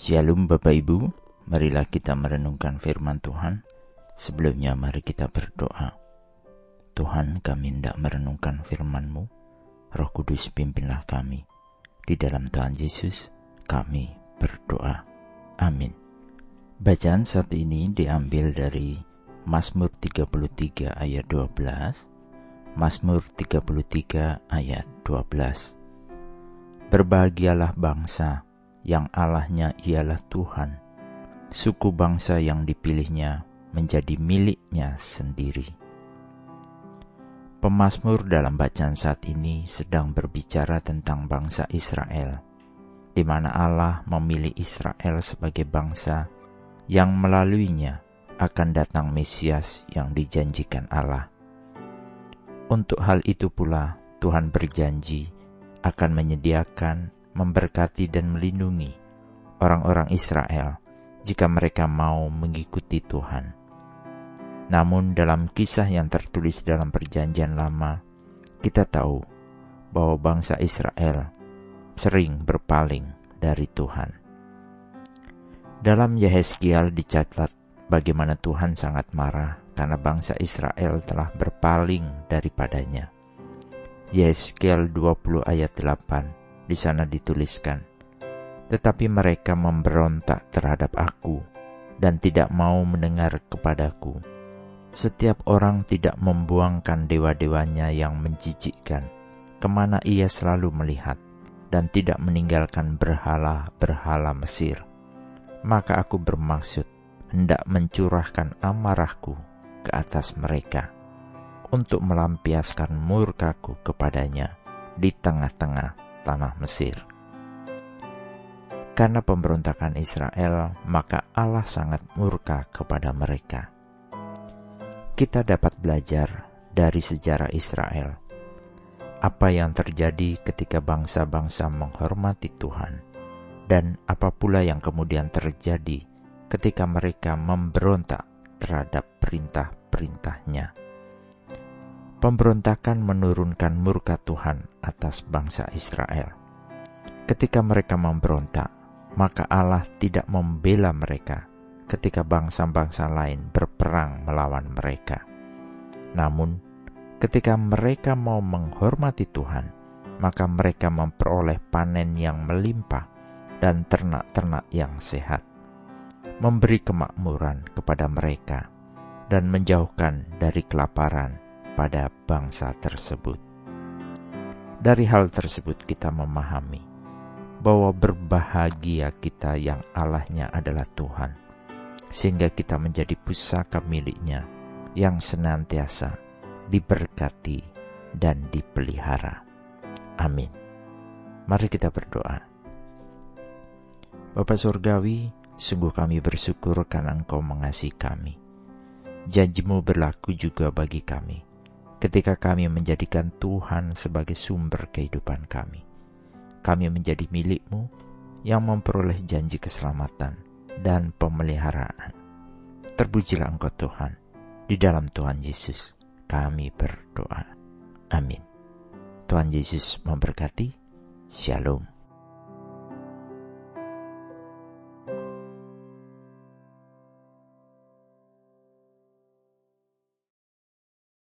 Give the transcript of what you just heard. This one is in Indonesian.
Shalom Bapak Ibu, marilah kita merenungkan firman Tuhan. Sebelumnya mari kita berdoa. Tuhan kami hendak merenungkan firman-Mu. Roh Kudus pimpinlah kami. Di dalam Tuhan Yesus kami berdoa. Amin. Bacaan saat ini diambil dari Mazmur 33 ayat 12. Mazmur 33 ayat 12. Berbahagialah bangsa yang Allahnya ialah Tuhan, suku bangsa yang dipilihnya menjadi miliknya sendiri. Pemasmur dalam bacaan saat ini sedang berbicara tentang bangsa Israel, di mana Allah memilih Israel sebagai bangsa yang melaluinya akan datang Mesias yang dijanjikan Allah. Untuk hal itu pula Tuhan berjanji akan menyediakan, memberkati, dan melindungi orang-orang Israel jika mereka mau mengikuti Tuhan. Namun, dalam kisah yang tertulis dalam Perjanjian Lama, kita tahu bahwa bangsa Israel sering berpaling dari Tuhan. Dalam Yehezkiel dicatat bagaimana Tuhan sangat marah karena bangsa Israel telah berpaling daripadanya. Yeskel 20 ayat 8 di sana dituliskan tetapi mereka memberontak terhadap aku dan tidak mau mendengar kepadaku. Setiap orang tidak membuangkan dewa-dewanya yang menjijikkan ke mana ia selalu melihat dan tidak meninggalkan berhala-berhala Mesir. Maka aku bermaksud hendak mencurahkan amarahku ke atas mereka untuk melampiaskan murkaku kepadanya di tengah-tengah tanah Mesir. Karena pemberontakan Israel, maka Allah sangat murka kepada mereka. Kita dapat belajar dari sejarah Israel. Apa yang terjadi ketika bangsa-bangsa menghormati Tuhan, dan apa pula yang kemudian terjadi ketika mereka memberontak terhadap perintah-perintahnya. Pemberontakan menurunkan murka Tuhan atas bangsa Israel. Ketika mereka memberontak, maka Allah tidak membela mereka ketika bangsa-bangsa lain berperang melawan mereka. Namun, ketika mereka mau menghormati Tuhan, maka mereka memperoleh panen yang melimpah dan ternak-ternak yang sehat, memberi kemakmuran kepada mereka, dan menjauhkan dari kelaparan pada bangsa tersebut. Dari hal tersebut kita memahami bahwa berbahagia kita yang Allahnya adalah Tuhan, sehingga kita menjadi pusaka miliknya yang senantiasa diberkati dan dipelihara. Amin. Mari kita berdoa. Bapak Surgawi, sungguh kami bersyukur karena Engkau mengasihi kami. Janjimu berlaku juga bagi kami ketika kami menjadikan Tuhan sebagai sumber kehidupan kami. Kami menjadi milikmu yang memperoleh janji keselamatan dan pemeliharaan. Terpujilah Engkau Tuhan, di dalam Tuhan Yesus kami berdoa. Amin. Tuhan Yesus memberkati. Shalom.